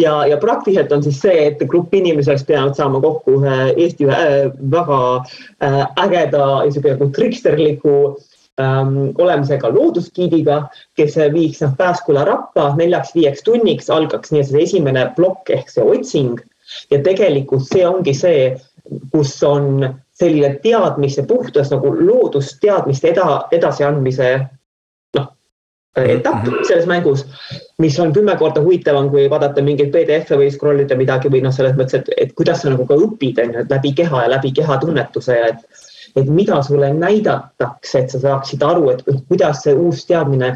ja, ja praktiliselt on siis see, et grupp inimesi oleks pidanud saama kokku ühe Eesti ühe äh, väga äh, ägeda niisugune nagu triksterliku ähm, olemisega loodusgiidiga, kes viiks noh Pääsküla rappa neljaks-viieks tunniks, algaks nii, et see esimene plokk ehk see otsing ja tegelikult see ongi see, kus on selline teadmise puhtas nagu loodusteadmiste eda, edasiandmise noh, etapp mm -hmm. selles mängus, mis on kümme korda huvitavam, kui vaadata mingeid PDF-e või scroll ida midagi või noh, selles mõttes, et, et kuidas sa nagu ka õpid, on ju, et läbi keha ja läbi kehatunnetuse ja et et mida sulle näidatakse, et sa saaksid aru, et kuidas see uus teadmine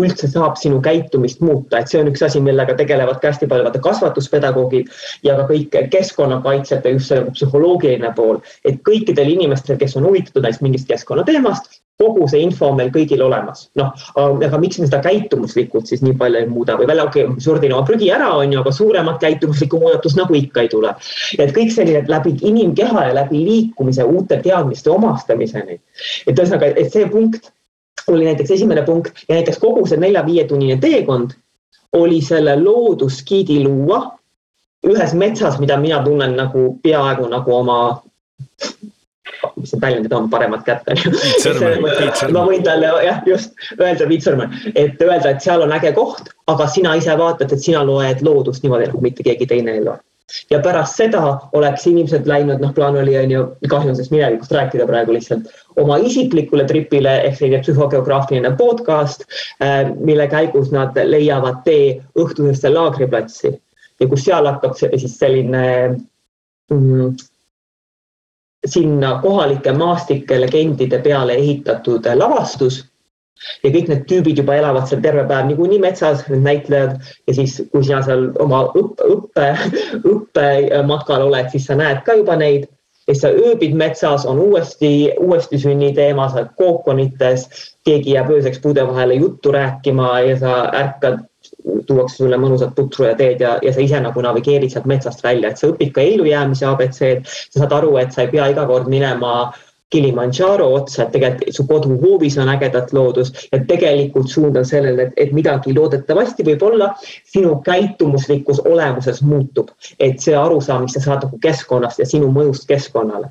üldse saab sinu käitumist muuta, et see on üks asi, millega tegelevad ka hästi palju vaata kasvatuspedagoogid ja ka kõik keskkonnakaitsjad ja just see nagu psühholoogiline pool, et kõikidel inimestel, kes on huvitatud näiteks mingist keskkonnateemast, kogu see info on meil kõigil olemas. noh, aga miks me seda käitumuslikult siis nii palju ei muuda või välja, okei okay,, sordin oma prügi ära, on ju, aga suuremat käitumuslikku muudatust nagu ikka ei tule. et kõik selline läbi inimkeha ja läbi liikumise uute teadmiste omastamiseni. et ühesõnaga, et see punkt oli näiteks esimene punkt ja näiteks kogu see nelja-viietunnine teekond oli selle loodusgiidi luua ühes metsas, mida mina tunnen nagu peaaegu nagu oma mis need väljendid on, paremat kätt on ju. ma võin talle jah, just öelda, Sõrme, et öelda, et seal on äge koht, aga sina ise vaatad, et sina loed loodust niimoodi, nagu mitte keegi teine ei loe. ja pärast seda oleks inimesed läinud, noh, plaan oli, on ju, kahju on sellest minevikust rääkida praegu lihtsalt, oma isiklikule tripile ehk selline psühhogeograafiline podcast, äh, mille käigus nad leiavad tee õhtusesse laagriplatsi ja kus seal hakkab siis selline mm, sinna kohalike maastike legendide peale ehitatud lavastus. Ja kõik need tüübid juba elavad seal terve päev niikuinii metsas, need näitlejad. Ja siis, kui sina seal oma õppe, õppe, õppematkal oled, siis sa näed ka juba neid. Ja siis sa ööbid metsas, on uuesti, uuesti sünniteema, sa oled kookonites, keegi jääb ööseks puude vahele juttu rääkima ja sa ärkad tuuakse sulle mõnusad putru ja ja, sa ise nagu navigeerid sealt metsast välja, et sa õpid ka ellujäämise abc-d. sa saad aru, et sa ei pea iga kord minema Kilimandžaro otsa, et tegelikult su koduhoovis on ägedat loodust ja tegelikult suund on sellele, et, et midagi loodetavasti võib-olla sinu käitumuslikus olemuses muutub. et see arusaam, mis sa saad nagu keskkonnast ja sinu mõjust keskkonnale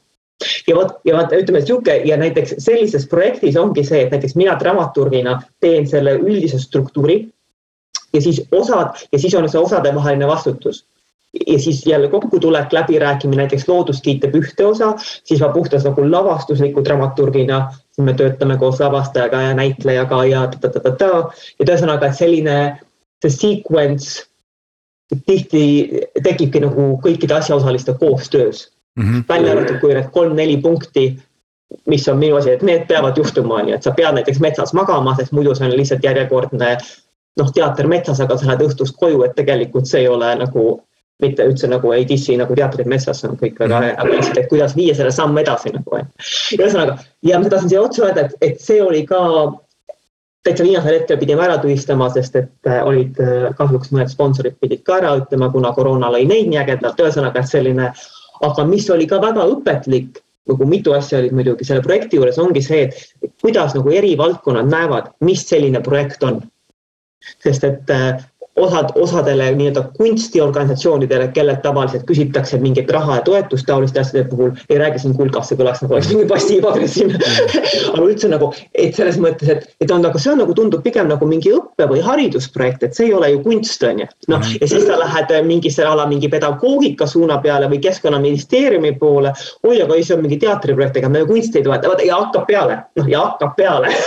ja vot, ja vot ütleme sihuke ja näiteks sellises projektis ongi see, et näiteks mina dramaturgina teen selle üldise struktuuri ja siis osad ja siis on see osadevaheline vastutus. Ja siis jälle kokkutulek, läbirääkimine, näiteks loodusgiid teeb ühte osa, siis ma puhtalt nagu lavastusliku dramaturgina, siis me töötame koos lavastajaga ja näitlejaga ja ta-ta-ta-ta ja ühesõnaga, et selline see sequence tihti tekibki nagu kõikide asjaosaliste koostöös. Mm -hmm.. välja arvatud, kui need kolm-neli punkti mis on minu asi, et need peavad juhtuma, on ju, et sa pead näiteks metsas magama, sest muidu see on lihtsalt järjekordne noh, teater metsas, aga sa lähed õhtust koju, et tegelikult see ei ole nagu mitte üldse nagu ei dissi nagu teatrid metsas, see on kõik väga äge, aga lihtsalt, et kuidas viia selle samm edasi nagu on. ühesõnaga, ja ma tahtsin siia otsa öelda, et, et see oli ka täitsa viimasel hetkel pidime ära tühistama, sest et äh, olid äh, kahjuks mõned sponsorid pidid ka ära ütlema, kuna koroona lõi neid nii ägedalt, ühesõnaga, et selline, aga mis oli ka väga õpetlik, nagu mitu asja olid muidugi selle projekti juures, ongi see, et kuidas nagu eri valdkonnad näevad, mis selline projekt on sest et äh, osad, osadele nii-öelda kunstiorganisatsioonidele, kellelt tavaliselt küsitakse mingit raha ja toetust taoliste asjade puhul, ei räägi siin kulgas, see kõlaks nagu oleks mingi passiivagressiivne aga üldse nagu, et selles mõttes, et, et on nagu, see on nagu tundub pigem nagu mingi õppe või haridusprojekt, et see ei ole ju kunst, on ju. noh, ja siis sa lähed mingisse ala mingi pedagoogika suuna peale või keskkonnaministeeriumi poole. oi, aga ei, see on mingi teatriprojekt, ega me ju kunsti ei toeta, vaata ja hakkab peale, noh ja hakkab peale.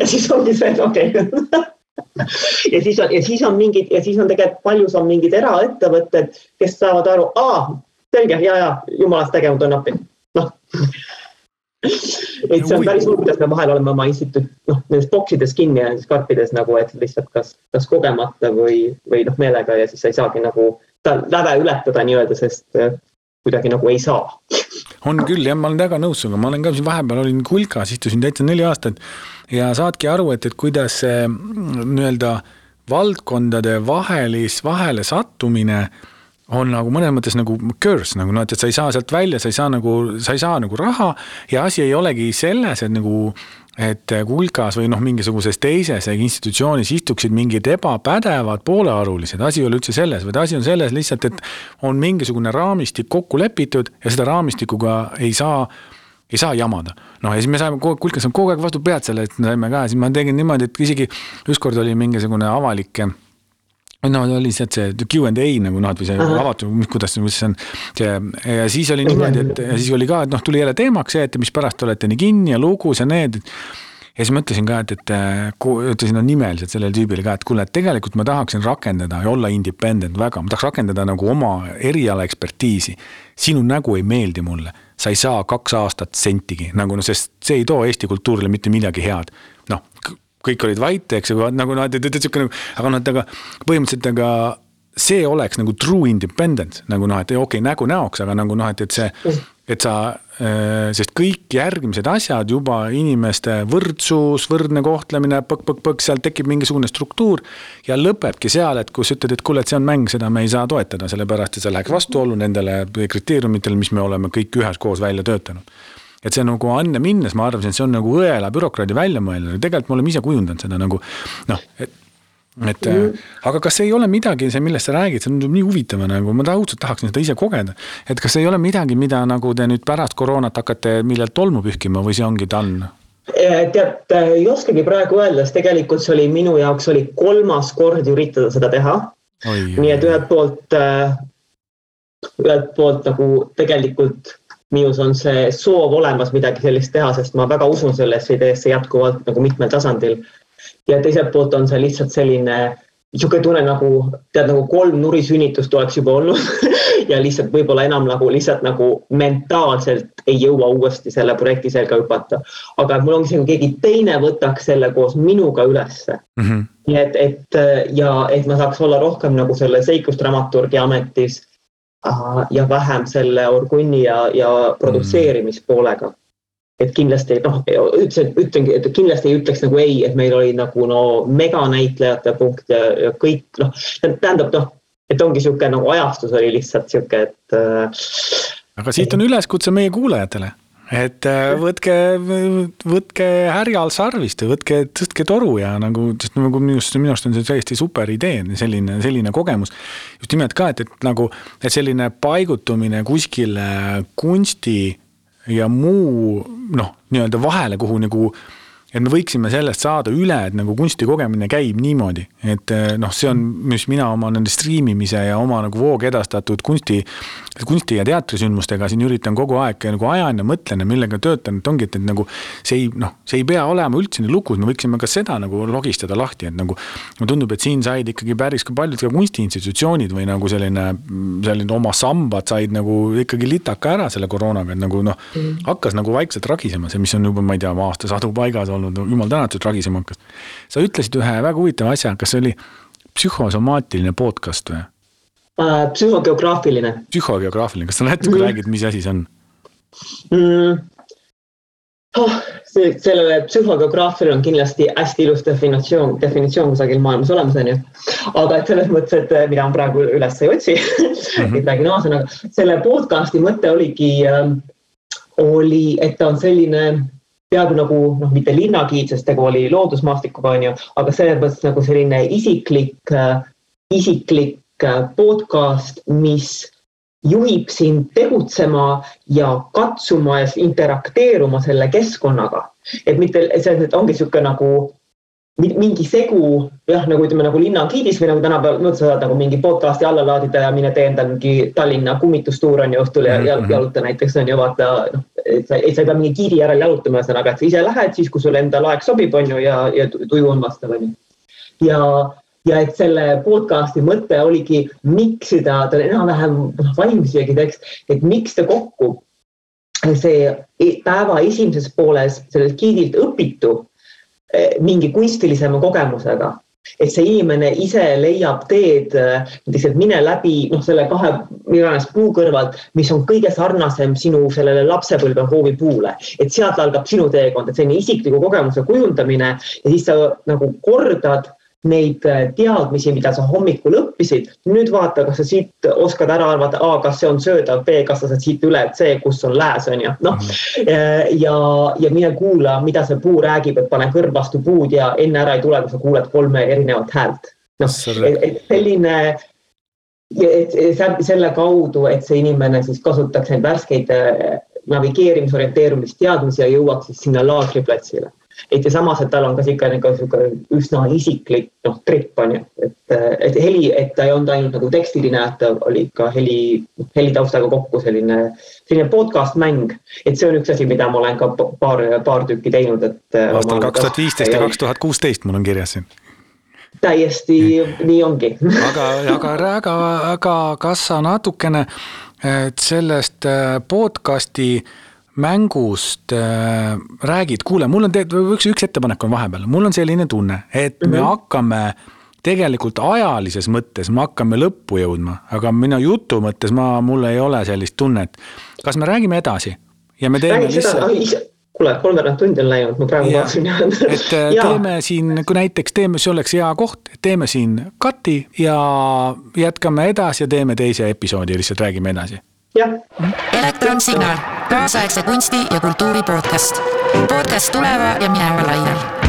Ja siis ongi see, et okei. okay ja siis on, ja siis on mingid ja siis on tegelikult paljus on mingid eraettevõtted, kes saavad aru, aa, selge, ja, ja jumalast tegevus on appi, noh. et see on päris hull, kuidas me vahel oleme oma instituut, noh, nendes boksides kinni ja nendes karpides nagu, et lihtsalt kas, kas kogemata või, või noh, meelega ja siis sa ei saagi nagu läve ületada nii-öelda, sest äh, kuidagi nagu ei saa. On küll jah, ma olen väga nõus sinuga, ma olen ka siin vahepeal olin kulkas, istusin täitsa neli aastat ja saadki aru, et, et kuidas see mm, nii-öelda valdkondade vahelis, vahele sattumine on nagu mõnes mõttes nagu curse nagu noh, et, et sa ei saa sealt välja, sa ei saa nagu, sa ei saa nagu raha ja asi ei olegi selles, et nagu et kulkas või noh, mingisuguses teises institutsioonis istuksid mingid ebapädevad poolearulised, asi ei ole üldse selles, vaid asi on selles lihtsalt, et on mingisugune raamistik kokku lepitud ja seda raamistikuga ei saa ei saa jamada. noh, ja siis me saime, kulkas on kogu aeg vastu pead selle, et saime ka, siis ma tegin niimoodi, et isegi ükskord oli mingisugune avalik no oli sealt see Q and A nagu noh, et või see Aha. avatud, kuidas, mis see on. see ja siis oli niimoodi, et ja siis oli ka, et noh, tuli jälle teemaks see, et mispärast te olete nii kinni ja lugus ja need. ja siis mõtlesin ka, et, et ütlesin no, nimeliselt sellele tüübile ka, et kuule, et tegelikult ma tahaksin rakendada ja olla independent väga, ma tahaks rakendada nagu oma eriala ekspertiisi. sinu nägu ei meeldi mulle, sa ei saa kaks aastat sentigi nagu noh, sest see ei too Eesti kultuurile mitte midagi head. noh, kõik olid vait, eks ju, nagu noh, et sihuke nagu, aga noh, et aga põhimõtteliselt, aga see oleks nagu true independence nagu noh, et okei okay,, nägu näoks, aga nagu noh, et, et see, et sa, sest kõik järgmised asjad juba inimeste võrdsus, võrdne kohtlemine, põkk-põkk-põkk, seal tekib mingisugune struktuur. ja lõpebki seal, et kus ütled, et kuule, et see on mäng, seda me ei saa toetada, sellepärast et see läheks vastuollu nendele kriteeriumitele, mis me oleme kõik üheskoos välja töötanud et see nagu Anne minnes, ma arvasin, et see on nagu õela bürokraadi välja mõeldud, tegelikult me oleme ise kujundanud seda nagu noh, et et mm. aga kas ei ole midagi, see, millest sa räägid, see tundub nii huvitav nagu, ma õudselt tahaksin seda ise kogeda. et kas ei ole midagi, mida nagu te nüüd pärast koroonat hakkate millelt tolmu pühkima või see ongi done? tead, ei oskagi praegu öelda, sest tegelikult see oli minu jaoks oli kolmas kord üritada seda teha. nii et ühelt poolt, äh, ühelt poolt nagu tegelikult minus on see soov olemas midagi sellist teha, sest ma väga usun sellesse ideesse jätkuvalt nagu mitmel tasandil. Ja teiselt poolt on see lihtsalt selline niisugune tunne nagu tead, nagu kolm nurisünnitust oleks juba olnud ja lihtsalt võib-olla enam nagu lihtsalt nagu mentaalselt ei jõua uuesti selle projekti selga hüpata. aga mul ongi see, kui keegi teine võtaks selle koos minuga ülesse mm. -hmm. nii et, et ja et ma saaks olla rohkem nagu selle seiklusdramaturgi ametis ja vähem selle orgunni ja, ja produtseerimispoolega. Et kindlasti noh, ütlesin, ütlengi, et kindlasti ei ütleks nagu ei, et meil oli nagu no meganäitlejate punkt ja, ja kõik noh, tähendab noh, et ongi niisugune nagu ajastus oli lihtsalt niisugune, et äh,. aga siit on üleskutse meie kuulajatele et äh, võtke, võtke härjal sarvist ja võtke, tõstke toru ja nagu, sest nagu minu arust, minu arust on see täiesti super idee, selline, selline kogemus. just nimelt ka, et, et nagu, et selline paigutumine kuskile kunsti ja muu noh, nii-öelda vahele, kuhu nagu et me võiksime sellest saada üle, et nagu kunsti kogemine käib niimoodi, et eh, noh, see on, mis mina oma nende striimimise ja oma nagu voog edastatud kunsti, kunsti ja teatrisündmustega siin üritan kogu aeg nagu ajan ja mõtlen ja millega töötan, et ongi, et, et nagu see ei noh, see ei pea olema üldse nii lukus, me võiksime ka seda nagu logistada lahti, et nagu mulle tundub, et siin said ikkagi päris ka paljud ka kunstiinstitutsioonid või nagu selline, selline oma sambad said nagu ikkagi litaka ära selle koroonaga, et nagu noh mm., hakkas nagu vaikselt ragisema, see, mis on juba, ma ei tea, aastasadu paigas olnud olnud, jumal tänatud, ragisema hakkas. sa ütlesid ühe väga huvitava asja, kas see oli psühhosomaatiline podcast või äh,? psühhogeograafiline. psühhogeograafiline, kas sa natuke mm. räägid, mis asi see on mm.? Oh, see, sellele psühhogeograafile on kindlasti hästi ilus definitsioon, definitsioon kusagil maailmas olemas, on ju. aga et selles mõttes, et äh, mida ma praegu üles ei otsi mm, -hmm. et räägin ühesõnaga, selle podcast'i mõte oligi äh,, oli, et ta on selline peaaegu nagu noh, mitte linnagiid, sest tegu oli loodusmaastikuga, on ju, aga selles mõttes nagu selline isiklik, äh, isiklik äh, podcast, mis juhib sind tegutsema ja katsuma ja interakteeruma selle keskkonnaga. et mitte, see ongi niisugune nagu mingi segu jah, nagu ütleme nagu linnagiidis või nagu tänapäeval mõtled, sa saad nagu mingi podcast'i alla laadida ja mine tee endal mingi Tallinna kummitustuur on ju õhtul ja mm -hmm. jaluta näiteks on ju vaata noh, et sa, et sa ei pea mingi giidi järel jalutama, ühesõnaga, et sa ise lähed siis, kui sulle endal aeg sobib, on ju, ja, ja tuju on vastav, on ju. ja, ja et selle podcast'i mõte oligi miksida, ta oli enam-vähem noh, valmis isegi tekst, et miksta kokku see e-, päeva esimeses pooles sellelt giidilt õpitu mingi kunstilisema kogemusega et see inimene ise leiab teed näiteks, et mine läbi noh, selle kahe iganes puu kõrvalt, mis on kõige sarnasem sinu sellele lapsepõlve hoovipuule. et sealt algab sinu teekond, et selline isikliku kogemuse kujundamine ja siis sa nagu kordad neid äh, teadmisi, mida sa hommikul õppisid, nüüd vaata, kas sa siit oskad ära arvata, A, kas see on söödav, B, kas sa saad siit üle, et C, kus on lääs, on ju, noh. Mhm. ja, ja mine kuula, mida see puu räägib, et pane kõrv vastu puud ja enne ära ei tule, kui sa kuuled kolme erinevat häält. noh, et selline et selle kaudu, et see inimene siis kasutaks neid värskeid äh, navigeerimis, orienteerumisteadmisi ja jõuaks siis sinna laagriplatsile et ja samas, et tal on ka sihuke nagu sihuke üsna isiklik noh, trip on ju, et, et heli, et ta ei olnud ainult nagu tekstiline, et ta oli ka heli, helitaustaga kokku selline, selline podcast mäng. et see on üks asi, mida ma olen ka paar, paar tükki teinud, et. aastal kaks tuhat viisteist ja kaks tuhat kuusteist mul on kirjas siin täiesti nii ongi. aga, aga, aga, aga kas sa natukene sellest äh, podcast'i mängust äh, räägid, kuule, mul on tegelikult üks, üks ettepanek on vahepeal, mul on selline tunne, et mm -hmm. me hakkame tegelikult ajalises mõttes me hakkame lõppu jõudma, aga minu jutu mõttes ma, mul ei ole sellist tunnet. kas me räägime edasi ja me teeme lihtsalt kuule, kolmveerand tundi on läinud, ma praegu vaatasin. et äh, teeme siin, kui näiteks teeme, see oleks hea koht, teeme siin cut'i ja jätkame edasi ja teeme teise episoodi, lihtsalt räägime edasi. jah. elektronsignaal, kaasaegse kunsti ja kultuuri podcast. podcast tuleva ja mineva lainel